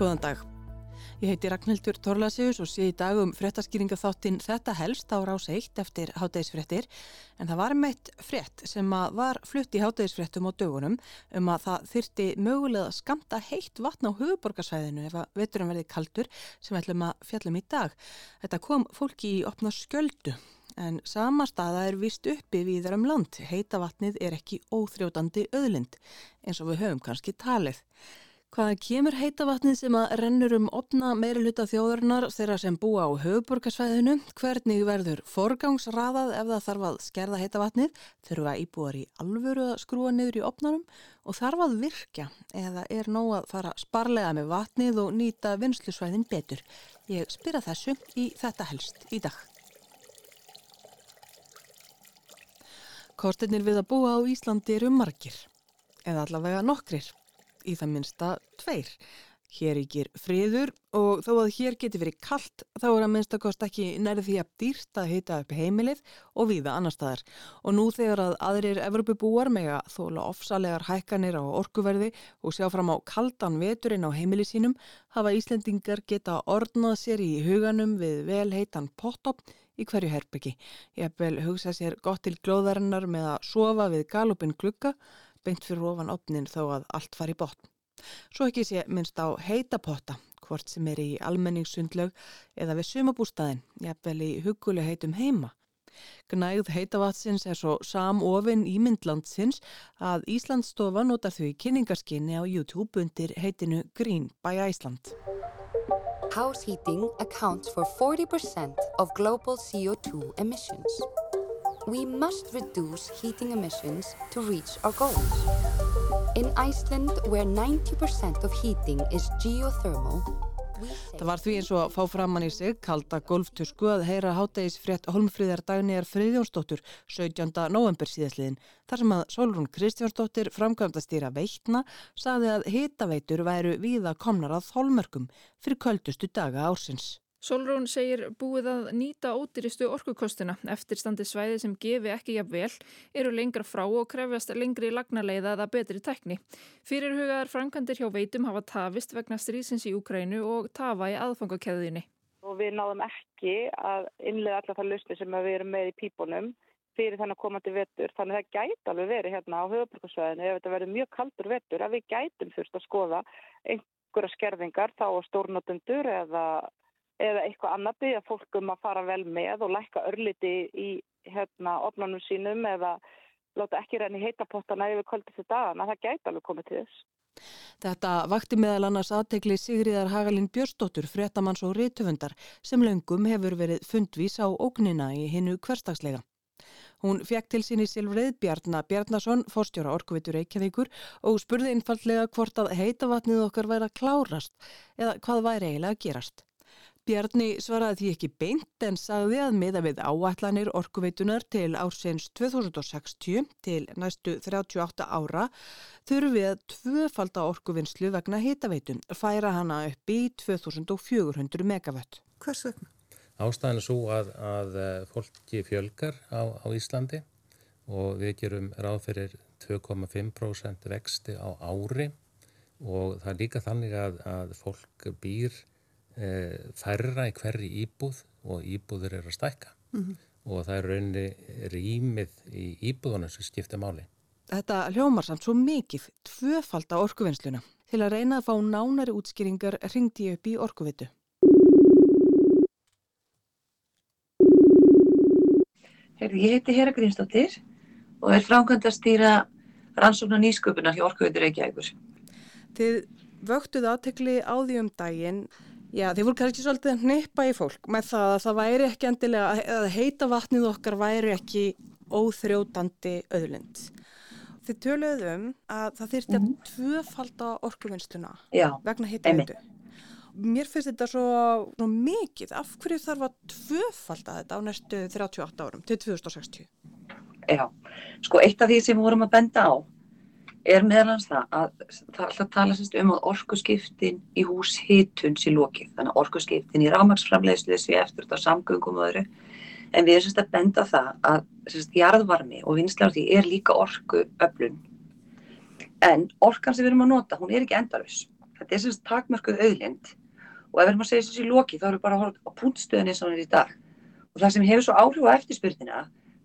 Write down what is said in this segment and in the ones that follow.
Góðan dag. Ég heiti Ragnhildur Torlasius og sé í dag um frettaskýringa þáttinn Þetta helst á rás 1 eftir hátægisfrettir en það var meitt frett sem var flutt í hátægisfrettum á dögunum um að það þyrti mögulega skamta heitt vatn á höfuborgarsvæðinu ef að veturum verði kaldur sem ætlum að fjallum í dag. Þetta kom fólki í opna skjöldu en sama staða er vist uppi við þar um land. Heita vatnið er ekki óþrjótandi öðlind eins og við höfum kannski talið. Hvaða kemur heita vatnið sem að rennur um opna meiri hluta þjóðurnar þeirra sem búa á höfuborgarsvæðinu? Hvernig verður forgangsraðað ef það þarf að skerða heita vatnið? Þurfa íbúar í alvöru að skrúa niður í opnarum og þarf að virkja eða er nóg að fara sparlega með vatnið og nýta vinslusvæðin betur? Ég spyrja þessu í þetta helst í dag. Kortinir við að búa á Íslandi eru margir eða allavega nokkrir í það minsta tveir. Hér ykkur friður og þó að hér geti verið kallt þá er að minnstakost ekki nærið því að dýrt að hita upp heimilið og viða annar staðar. Og nú þegar að aðrir Evropabúar með að þóla ofsalegar hækkanir á orkuverði og sjá fram á kaldan veturinn á heimilið sínum hafa Íslendingar geta ornað sér í huganum við vel heitan pottopp í hverju herbyggi. Ég hef vel hugsað sér gott til glóðarinnar með að sofa við galopin glukka beint fyrir ofan opnin þó að allt fari botn. Svo ekki sé minnst á heitapotta, hvort sem er í almenningssundlaug eða við sumabústaðin, jafnvel í huguleg heitum heima. Gnægð heitavatsins er svo samofinn í myndlandsins að Íslandsstofa notar þau í kynningarskinni á YouTube undir heitinu Green by Iceland. House heating accounts for 40% of global CO2 emissions. We must reduce heating emissions to reach our goals. In Iceland, where 90% of heating is geothermal, Það var því eins og að fá framann í sig kalda golftusku að heyra háttegis frétt Holmfríðar Dagnýjar Friðjónsdóttur 17. november síðasliðin þar sem að Solrún Kristjónsdóttir framkvæmda stýra veitna saði að hitaveitur væru víða komnar að þólmörkum fyrir köldustu daga ársins. Solrún segir búið að nýta ódýristu orkukostuna eftir standi svæði sem gefi ekki jafn vel, eru lengra frá og krefjast lengri lagnarleiða eða betri tekni. Fyrirhugaðar frangandir hjá veitum hafa tafist vegna strísins í Úkrænu og tafa í aðfangakeðinni. Og við náðum ekki að innlega allar það lusni sem við erum með í pípunum fyrir þannig að koma til vettur. Þannig að það gæti alveg verið hérna á höfuborgarsvæðinu ef þetta verður mjög kaldur vettur að við gætum fyrst að skoða einhverja skerðingar þá á stórnotundur eða eða eitthvað annað byggja fólk um að fara vel með og lækka örliti í hérna opnarnum sínum eða láta ekki reyni heitapottana yfir kvöldi til dagana. Það gæti alveg komið til þess. Þetta vakti meðal annars aðtegli Sigriðar Hagalín Björstóttur, fréttamanns og réttöfundar sem löngum hefur verið fundvís á ógnina í hinnu hverstagslega. Hún fekk til sín í Silfrið Bjarnar Bjarnason, fórstjóra Orkuvitur Reykjavíkur og spurði einfallega hvort að heitavatnið okkar væri að klárast eða hvað væri eiginlega að gerast. Bjarni svaraði því ekki beint en sagði að miða við áallanir orkuveitunar til ársins 2060 til næstu 38 ára þurfum við að tvöfalda orkuvinnslu vegna hitaveitun, færa hana upp í 2400 megavött. Hvers vegna? Ástæðan er svo að, að fólki fjölgar á, á Íslandi og við gerum ráð fyrir 2,5% vexti á ári og það er líka þannig að, að fólk býr færra í hverri íbúð og íbúður er að stækka mm -hmm. og það er rauninni rýmið í íbúðunum sem skipta máli. Þetta hljómar samt svo mikið tvöfald á orkuvinnsluna. Til að reyna að fá nánari útskýringar ringdi ég upp í orkuvitu. Herði, ég heiti Hera Grímsdóttir og er framkvæmd að stýra rannsóknar nýsköpunar hjá Orkuvitur Reykjavíkur. Þið vöktuð átekli á því um daginn Já, þið voru kannski svolítið að neypa í fólk með það að það væri ekki endilega, að heita vatnið okkar væri ekki óþrjótandi öðlund. Þið töluðu um að það þyrti að mhm. tvöfalda orkuvinnsluna vegna heita veitu. Mér finnst þetta svo, svo mikið, af hverju þarf að tvöfalda þetta á næstu 38 árum til 2060? Já, sko eitt af því sem við vorum að benda á er meðalans það að það er alltaf að tala um að orkuskiptin í hús hitun sér lókið, þannig að orkuskiptin í rámaksframlegslu þessi eftir þetta samgöngum öðru, en við erum semst að benda það að semst jarðvarmi og vinslar því er líka orkuöflun. En orkan sem við erum að nota, hún er ekki endalus þetta er semst takmörkuð auðlind. Og ef við erum að segja þessi loki þá erum við bara að horfa á punktstöðinni eins og hann er í dag. Og það sem hefur svo áhrif á eftirspurnina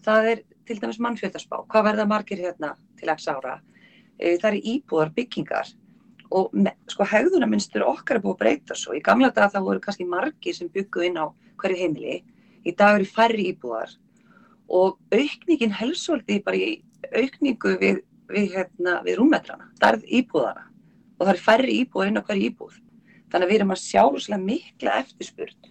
það er til dæmis mannfjöldarspá hvað verða margir hérna til x ára það er íbúðar byggingar. Og sko hegðunarmynstur okkar er búið að breyta svo. Í gamla daga það voru kannski margir sem bygguð inn á hverju heimili. Í dag eru færri íbúðar og aukningin helsvöldi bara í aukningu við, við, hérna, við rúmmetrana, darð íbúðana og það er færri íbúðar inn á hverju íbúð. Þannig að við erum að sjá svolítið mikla eftirspurn.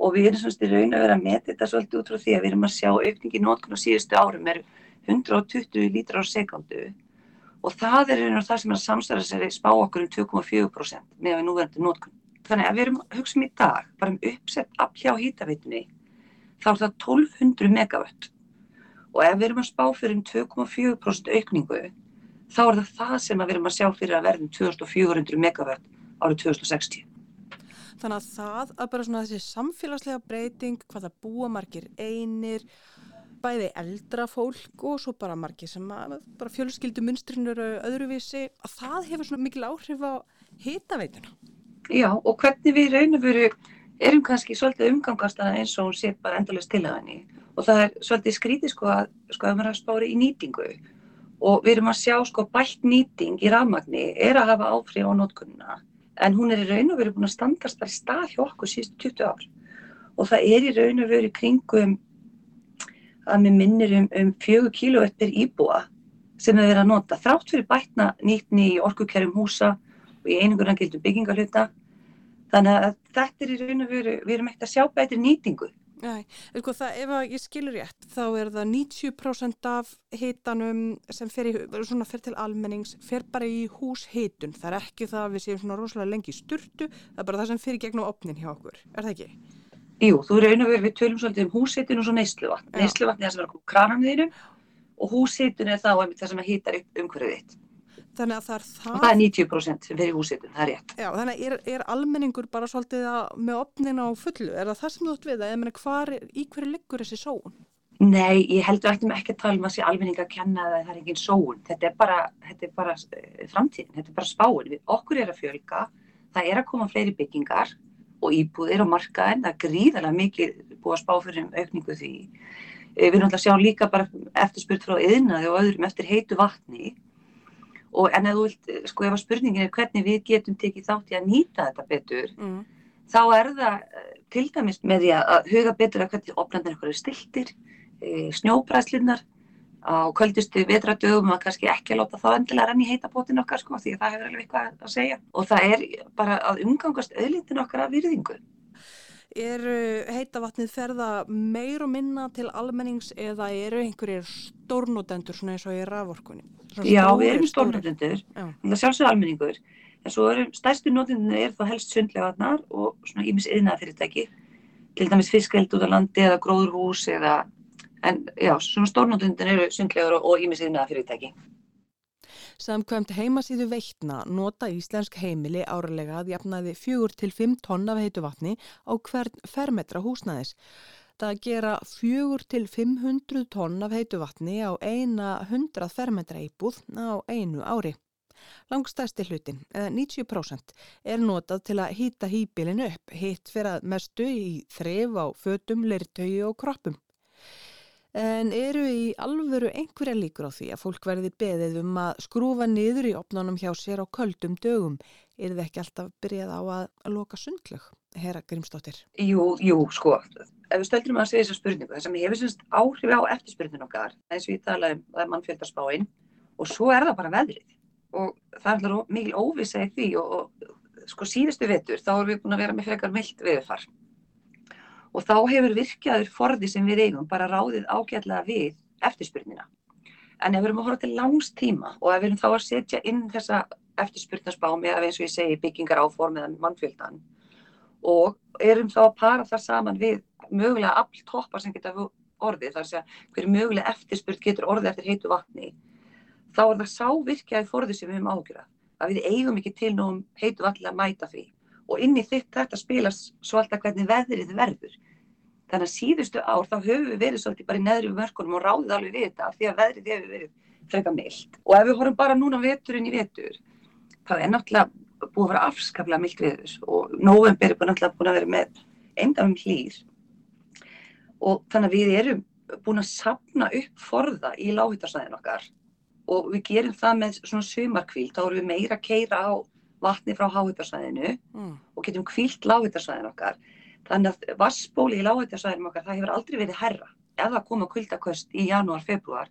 Og við erum svona raun að vera að metja þetta svolítið út frá því að við erum að sjá aukningi nótkunn á síðustu árum er 120 lítrar á sekundu og það er einhvern veginn það sem er að samstæða sér spá okkur um 2,4% með núverandi nótkunn. Þannig að við erum að hugsa um í dag bara um uppsett afhjá hýtavitinni þá er það 1200 megawatt og ef við erum að spá fyrir um 2,4% aukningu þá er það það sem við erum að sjá fyrir að verðum 2400 megawatt árið 2060. Þannig að það að bara svona þessi samfélagslega breyting, hvað það búa margir einir, bæði eldra fólk og svo bara margir sem að bara fjölskyldu munstrinur öðruvísi, að það hefur svona mikil áhrif á hitaveituna. Já og hvernig við raun og veru erum kannski svolítið umgangast eins og hún sé bara endalist til að henni og það er svolítið skrítið sko að sko að maður spári í nýtingu og við erum að sjá sko bætt nýting í rafmagni er að hafa áfrið á nótkunna en hún er í raun og veru búin að standast bara í stað hjá okkur síðust 20 ár og það er í raun og veru kringum að mér minnir um, um 4 kW per íbúa sem við erum að nota þrátt fyrir bætna nýtni í orkukerjum húsa og í einingurna gildum byggingarhluta þannig að þetta er í raun og veru við erum ekkert að sjá betri nýtingu Nei, sko það, ef ég skilur rétt, þá er það 90% af hitanum sem fer, í, fer til almennings, fer bara í húshitun. Það er ekki það að við séum svona rosalega lengi í sturtu, það er bara það sem fer í gegnum opnin hjá okkur. Er það ekki? Jú, þú raun og verið, við tölum svolítið um húshitun og svo neysluvatn. Neysluvatn er það sem er krananðinu og húshitun er þá það sem hitar upp umhverfið þitt. Þannig að það er það... Og það er 90% sem fyrir húsitun, það er rétt. Já, þannig að er, er almenningur bara svolítið með opnin á fullu? Er það það sem þú ætti við að, ég meina, hvar, í hverju liggur þessi sóun? Nei, ég heldur eftir með ekki að tala um að sé almenning að kenna að það er engin sóun. Þetta er bara, þetta er bara eh, framtíðin, þetta er bara spáin. Við, okkur er að fjölga, það er að koma fleiri byggingar og íbúðir og markaðin, það er gríðarlega mikið búið að spá fyrir um aukningu því. Eh, við erum alltaf að sjá líka bara eftirspurt frá yðnaði og öðrum eftir heitu vatni og en ef þú vilt, sko ef að spurningin er hvernig við getum tekið þátt í að nýta þetta betur, mm. þá er það eh, til dæmis með því að huga betur að hvernig opnarnir eitthvað er stiltir, snjóbræslinnar á kvöldustu vetradögum að kannski ekki að láta það endilega renni heita bótin okkar sko því það hefur alveg eitthvað að segja. Og það er bara að umgangast öðlindin okkar af virðingu. Er heitavatnið ferða meir og minna til almennings eða eru einhverjir stórnótendur svona eins og í raforkunni? Já, við erum stórnótendur, það sjálfsögur almenningur, en svo eru stærstu nótendur er þá helst sundlegaðnar og svona ímis yðnaða fyrirtæki, til dæmis fiskeld út á landi eða gróðurhús eða, en já, svona stórnótendur eru sundlegar og ímis yðnaða fyrirtæki. Samkvæmt heimasíðu veitna nota Íslensk heimili árlega að jafnaði 4-5 tonn af heitu vatni á hvern fermetra húsnæðis. Það gera 4-500 tonn af heitu vatni á eina 100 fermetra íbúð á einu ári. Langstæsti hlutin, eða 90%, er notað til að hýta hýbilin upp, hitt fyrir að mestu í þref á fötum, leirtögi og kroppum. En eru í alvöru einhverja líkur á því að fólk verði beðið um að skrúfa niður í opnánum hjá sér á köldum dögum? Er þið ekki alltaf byrjað á að loka sundlög, herra Grímsdóttir? Jú, jú, sko. Ef við stöldum að segja þessa spurningu, þess að mér hefur semst áhrif á eftirspurningum okkar, eins og ég talaði um það er mannfjöldarspáinn og svo er það bara veðrið. Og það er mikil óvisa í því og, og sko síðustu vetur þá erum við búin að vera með frekar myllt viðfar og þá hefur virkjaður forði sem við eigum bara ráðið ágætlega við eftirspurnina. En ef við erum að horfa til langs tíma og ef við erum þá að setja inn þessa eftirspurnarsbá með eins og ég segi byggingar áform eða mannfjöldan og erum þá að para það saman við mögulega all toppar sem geta orðið þar að hverju mögulega eftirspurn getur orðið eftir heitu vatni þá er það sá virkjaði forði sem við höfum ágjörað að við eigum ekki til nú um heitu vatni að mæta því og inn í þitt þetta spilast svo alltaf hvernig veðrið verður. Þannig að síðustu ár þá höfum við verið svolítið bara í neðri mörkunum og ráðið alveg við þetta því að veðrið hefur verið freka meilt. Og ef við horfum bara núna veturinn í vetur, þá er náttúrulega búið að vera afskaplega milt við þess og november er að, búin að vera með eindafum hlýr og þannig að við erum búin að sapna upp forða í láhýttarsæðin okkar og við gerum það með svona sumarkvíld, þá erum við meira að keira á vatni frá háhýttarsæðinu mm. og getum kvílt láhýttarsæðin okkar. Þannig að vassbóli í láhýttarsæðinum okkar, það hefur aldrei verið herra. Ef það koma kvöldaköst í janúar, februar,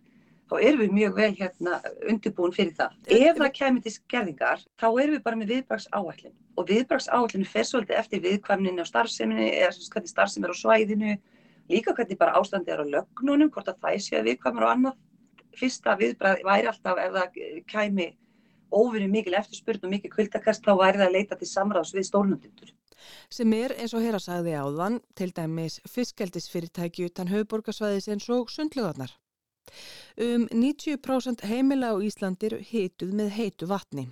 þá erum við mjög vel hérna undirbúin fyrir það. Ef það kemur til skerðingar, þá erum við bara með viðbrags áallin og viðbrags áallinu fer svolítið eftir viðkvæmninni á starfseminni eða hvernig starfsemi er á svæðinu, líka hvernig bara ástandi er á lögnunum, hvort að það sé viðkvæmur og annað. Fyrsta viðbrað væri alltaf ef það kæmi óvinni mikil eftirspurn og mikil kvildakast, þá væri það að leita til samráðs við stórnundindur sem er eins og heyra sagði áðan til dæmis fiskeldisfyrirtæki utan höfuborgarsvæðis eins og sundlugarnar. Um 90% heimila á Íslandir hituð með heitu vatni.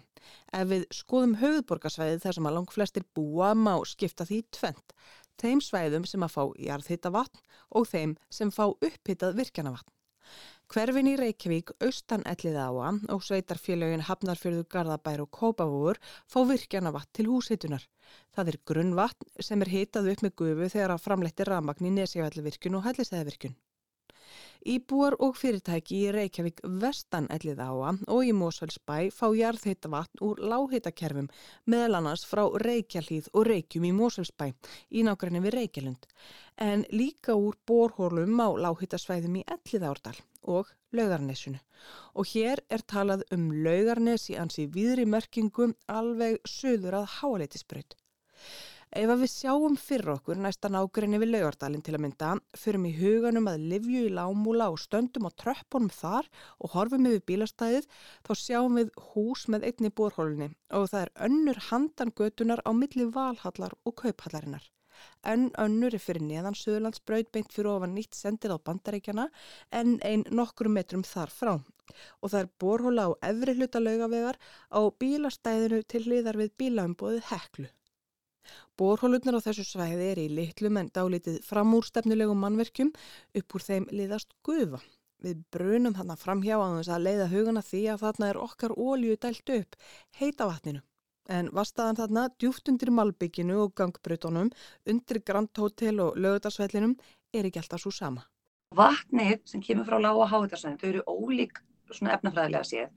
Ef við skoðum höfuborgarsvæði þar sem að lang flestir búa má skipta því tvent. Þeim svæðum sem að fá jarðhita vatn og þeim sem fá upphitað virkjana vatn. Hverfin í Reykjavík, austan ellið áa og sveitarfélögin Hafnarfjörður, Garðabær og Kópavúur fá virkjana vatn til húshitunar. Það er grunnvatn sem er hitað upp með gufu þegar að framletti ramagn í Nesjafællavirkjun og Hellisæðavirkjun. Íbúar og fyrirtæki í Reykjavík vestan ellið áa og í Mósfellsbæ fá jarðheita vatn úr láheitakerfum meðal annars frá Reykjalíð og Reykjum í Mósfellsbæ í nákvæmni við Reykjalund en líka úr borhólum á láheitasvæðum í ellið árdal og laugarnesunu og hér er talað um laugarnes í ansi viðri merkingum alveg söður að háleitisbröð. Ef að við sjáum fyrir okkur næsta nákvæmni við laugardalinn til að mynda, förum í huganum að livju í lámúla og stöndum á tröppunum þar og horfum yfir bílastæðið, þá sjáum við hús með einni bórhólunni og það er önnur handan götunar á milli valhallar og kauphallarinnar. Önn önnur er fyrir neðan Suðurlandsbraut beint fyrir ofan nýtt sendir á bandaríkjana en ein nokkrum metrum þar frá. Og það er borhóla á efri hluta laugavegar á bílastæðinu til hliðar við bílaumbóðið heklu. Borhólutnar á þessu svæði er í litlum en dálítið framúrstefnulegum mannverkjum upp úr þeim liðast gufa. Við brunum þarna framhjá að þess að leiða hugana því að þarna er okkar ólju dælt upp, heita vatninu. En vastaðan þarna djúft undir Malbygginu og gangbrutunum, undir Grand Hotel og lögutarsvellinum er ekki alltaf svo sama. Vatnið sem kemur frá lága háutarsvellinum, þau eru ólík efnafræðilega séð.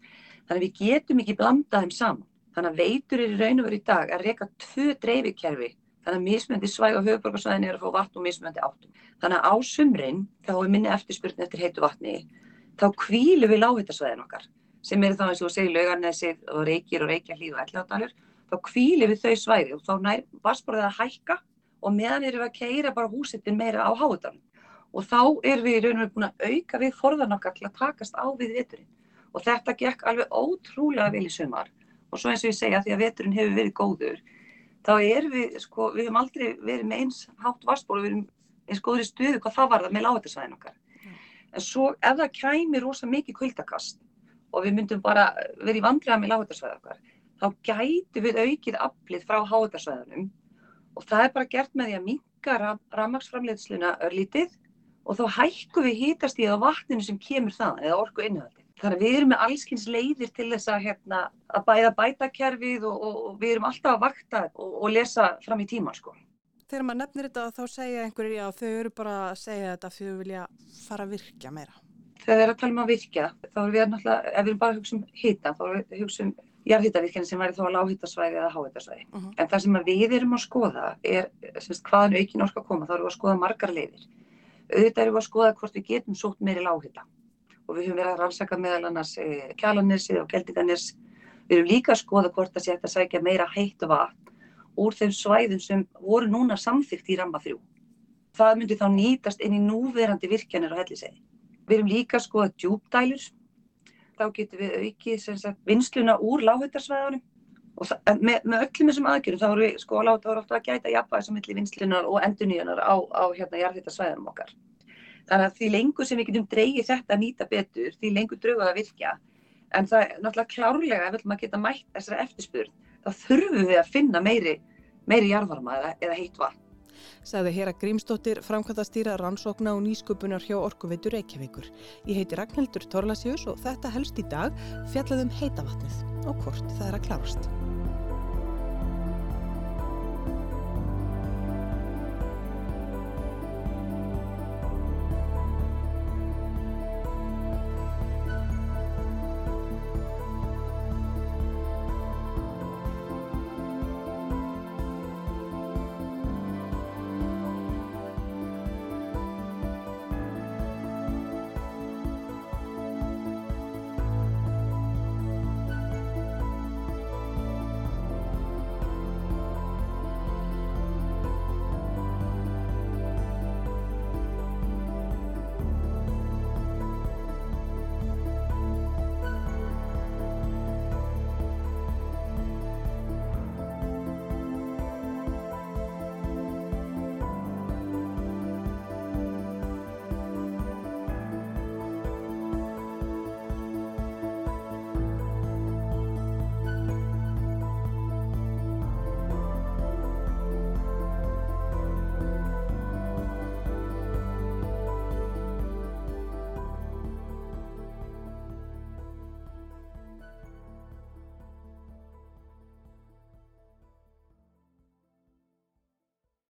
Þannig að við getum ekki blandað þeim saman. Þannig að veitur er í raun og veru í dag að reyka tvö dreifikerfi. Þannig að mismöndi svæg og höfuborgarsvæðin er að fá vatn og mismöndi áttum. Þannig að á sumrin, þá er minni eftirspurning eftir heitu vatni, þá kvílu við láhittasvæðin okkar, sem eru þá eins og segir laugarnesið og reykir og reykjarlíð og elljáðdalur, þá kvílu við þau svæði og þá nær vassborðið að hækka og meðan erum við að keira bara húsittin meira á háutan. Og þá erum við í raun og veru búin að auka við forðan okkar til að takast á við veturinn. Og þetta gekk alveg ótrúlega vel í sumar og svo eins og ég segja því að veturinn hefur verið góður þá erum við, sko, við hefum aldrei verið með eins hátt og við erum eins góður í stuðu hvað það var það með látasvæðin okkar mm. en svo ef það kæmi rosa mikið kvöldakast og við myndum bara verið í vandræða með látasvæðin okkar þá gætu við aukið aflið frá hátasvæðinum og það er bara gert með því að minka ram, rammagsframleiðsluna örlítið og þá hækku við hítast í það vatninu sem kemur það eða orku innhaldi Þannig að við erum með allskynns leiðir til þess að, hérna, að bæða bætakerfið og, og, og við erum alltaf að vakta og, og lesa fram í tíman sko. Þegar maður nefnir þetta þá segja einhverju að þau eru bara að segja þetta fyrir að vilja fara að virkja meira. Þegar við erum að tala um að virkja þá erum við náttúrulega, ef við erum bara að hugsa um hýta þá erum við að hugsa um jarðhýtavirkjana sem væri þá að lághýtasvæði eða háhýtasvæði. Uh mhm. -huh. En það sem við erum að skoða er semst, hvaðan aukin orka koma, þá erum við að skoða margar leiðir. Auðvitað erum við að skoða hvort við getum sótt meiri lághýta og við höfum verið að rannsaka meðal annars e, kjalanessi og geldinganes. Við höfum líka að skoða hvort það að sækja meira heitt vatn úr þeim svæðum sem voru núna samþygt í ramma þrjú. Það myndi þá nýtast inn í núverandi virkjanir á hellisegi. Við höfum líka að skoða djúpdælur. Þá getum við aukið sagt, vinsluna úr það, með, með öllum þessum aðgjörnum þá voru við sko að láta ára að gæta jafnvægis á milli vinslunar og enduníunar á, á hérna jarðhættarsvæðanum okkar. Þannig að því lengur sem við getum dreigið þetta að nýta betur, því lengur drauga að virkja. En það er náttúrulega klárlega ef við ætlum að geta mætt þessari eftirspurn, þá þurfum við að finna meiri, meiri jarðvarma eða, eða heitt vatn. Saði Hera Grímsdóttir, framkvæmtastýra rannsókna og nýsköpunar hjá Orkuveitur Reykjavíkur. Ég heiti Ragnhildur Torlasjós og þetta helst í dag fjallaðum heita vatnið og hvort það er að klárast.